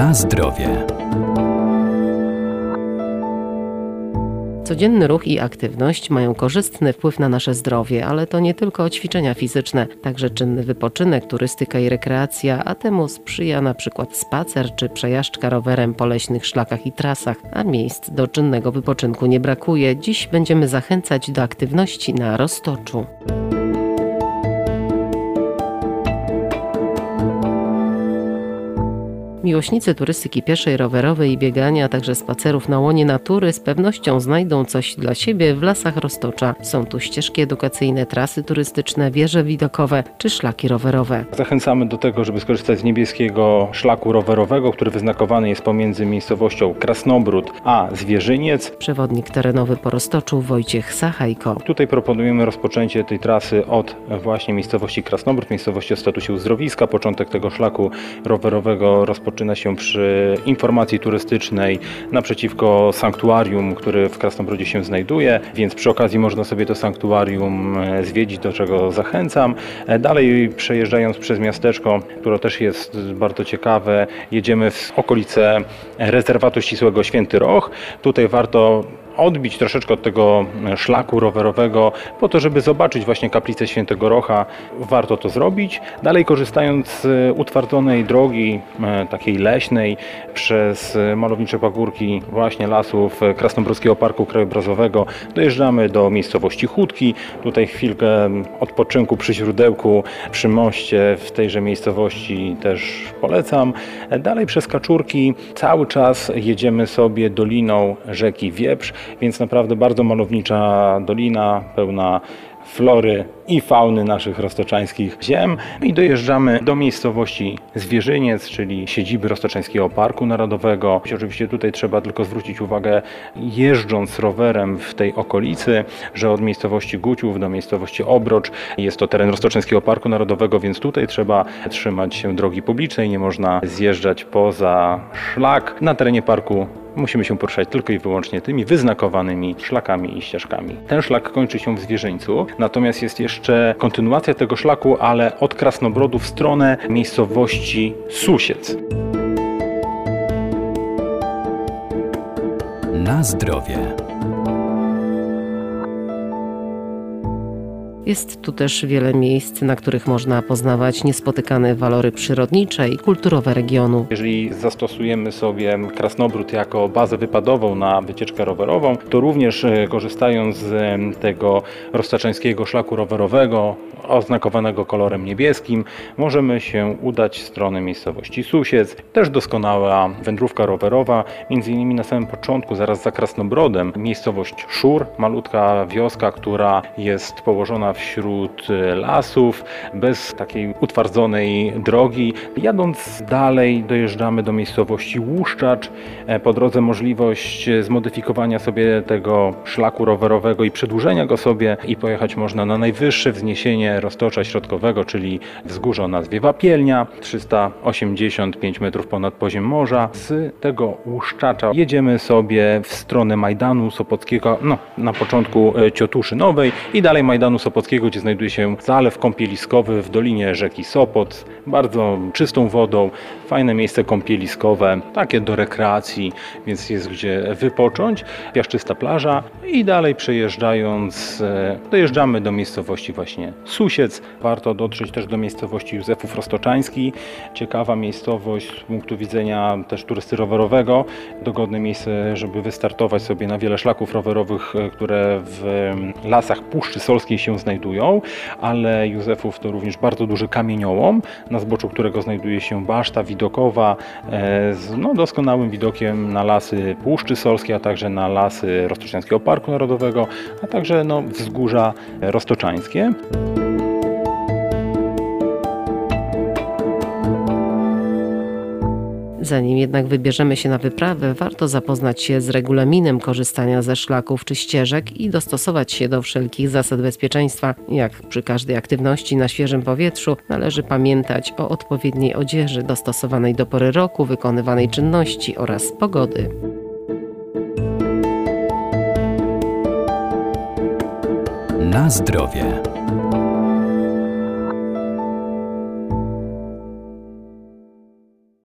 Na zdrowie. Codzienny ruch i aktywność mają korzystny wpływ na nasze zdrowie, ale to nie tylko ćwiczenia fizyczne, także czynny wypoczynek, turystyka i rekreacja, a temu sprzyja na przykład spacer czy przejażdżka rowerem po leśnych szlakach i trasach, a miejsc do czynnego wypoczynku nie brakuje. Dziś będziemy zachęcać do aktywności na Roztoczu. Miłośnicy turystyki pieszej, rowerowej i biegania, a także spacerów na łonie natury z pewnością znajdą coś dla siebie w lasach Roztocza. Są tu ścieżki edukacyjne, trasy turystyczne, wieże widokowe czy szlaki rowerowe. Zachęcamy do tego, żeby skorzystać z niebieskiego szlaku rowerowego, który wyznakowany jest pomiędzy miejscowością Krasnobród a Zwierzyniec. Przewodnik terenowy po Roztoczu Wojciech Sachajko. Tutaj proponujemy rozpoczęcie tej trasy od właśnie miejscowości Krasnobród, miejscowości o statusie uzdrowiska. Początek tego szlaku rowerowego rozpoczyna się przy informacji turystycznej naprzeciwko sanktuarium, które w Krasnobrodzie się znajduje, więc przy okazji można sobie to sanktuarium e, zwiedzić, do czego zachęcam. E, Dalej przejeżdżając przez miasteczko, które też jest bardzo ciekawe, jedziemy w okolice rezerwatu ścisłego Święty Roch. Tutaj warto odbić troszeczkę od tego szlaku rowerowego, po to, żeby zobaczyć właśnie kaplicę Świętego Rocha. Warto to zrobić. Dalej korzystając z utwardzonej drogi, e, takiej leśnej, przez malownicze pagórki właśnie lasów Krasnobródzkiego Parku Krajobrazowego, dojeżdżamy do miejscowości Chudki. Tutaj chwilkę odpoczynku przy źródełku, przy moście w tejże miejscowości też polecam. Dalej przez Kaczurki cały czas jedziemy sobie doliną rzeki Wieprz, więc naprawdę bardzo malownicza dolina, pełna flory i fauny naszych roztoczańskich ziem i dojeżdżamy do miejscowości Zwierzyniec, czyli siedziby Roztoczańskiego Parku Narodowego. Oczywiście tutaj trzeba tylko zwrócić uwagę, jeżdżąc rowerem w tej okolicy, że od miejscowości Guciów do miejscowości Obrocz jest to teren Roztoczańskiego Parku Narodowego, więc tutaj trzeba trzymać się drogi publicznej, nie można zjeżdżać poza szlak. Na terenie parku musimy się poruszać tylko i wyłącznie tymi wyznakowanymi szlakami i ścieżkami. Ten szlak kończy się w Zwierzyńcu, natomiast jest jeszcze kontynuacja tego szlaku, ale od Krasnobrodu w stronę miejscowości Susiec. Na zdrowie. Jest tu też wiele miejsc, na których można poznawać niespotykane walory przyrodnicze i kulturowe regionu. Jeżeli zastosujemy sobie Krasnobród jako bazę wypadową na wycieczkę rowerową, to również e, korzystając z e, tego roztaczańskiego szlaku rowerowego oznakowanego kolorem niebieskim, możemy się udać w stronę miejscowości Susiec. Też doskonała wędrówka rowerowa, między innymi na samym początku, zaraz za Krasnobrodem, miejscowość Szur, malutka wioska, która jest położona wśród e, lasów, bez takiej utwardzonej drogi. Jadąc dalej dojeżdżamy do miejscowości Łuszczacz. E, Po drodze możliwość e, zmodyfikowania sobie tego szlaku rowerowego i przedłużenia go sobie i pojechać można na najwyższe wzniesienie roztocza środkowego, czyli wzgórze o nazwie Wapielnia, 385 metrów ponad poziom morza. Z tego Łuszczacza jedziemy sobie w stronę Majdanu Sopockiego, no na początku Ciotuszy Nowej i dalej Majdanu Sopockiego, gdzie znajduje się zalew kąpieliskowy w dolinie rzeki Sopot, bardzo czystą wodą, fajne miejsce kąpieliskowe, takie do rekreacji, więc jest gdzie wypocząć, piaszczysta plaża i dalej przejeżdżając e, dojeżdżamy do miejscowości właśnie Susiec. Warto dotrzeć też do miejscowości Józefów Roztoczański, ciekawa miejscowość z punktu widzenia też turysty rowerowego, dogodne miejsce, żeby wystartować sobie na wiele szlaków rowerowych, e, które w lasach Puszczy Solskiej się znajdują, ale Józefów to również bardzo duży kamieniołom, na zboczu którego znajduje się baszta widokowa e, z no, doskonałym widokiem na lasy Puszczy Solskiej, a także na lasy Roztoczańskiego Parku Narodowego, a także no, wzgórza roztoczańskie. Zanim jednak wybierzemy się na wyprawę, warto zapoznać się z regulaminem korzystania ze szlaków czy ścieżek i dostosować się do wszelkich zasad bezpieczeństwa. Jak przy każdej aktywności na świeżym powietrzu, należy pamiętać o odpowiedniej odzieży dostosowanej do pory roku, wykonywanej czynności oraz pogody. Na zdrowie.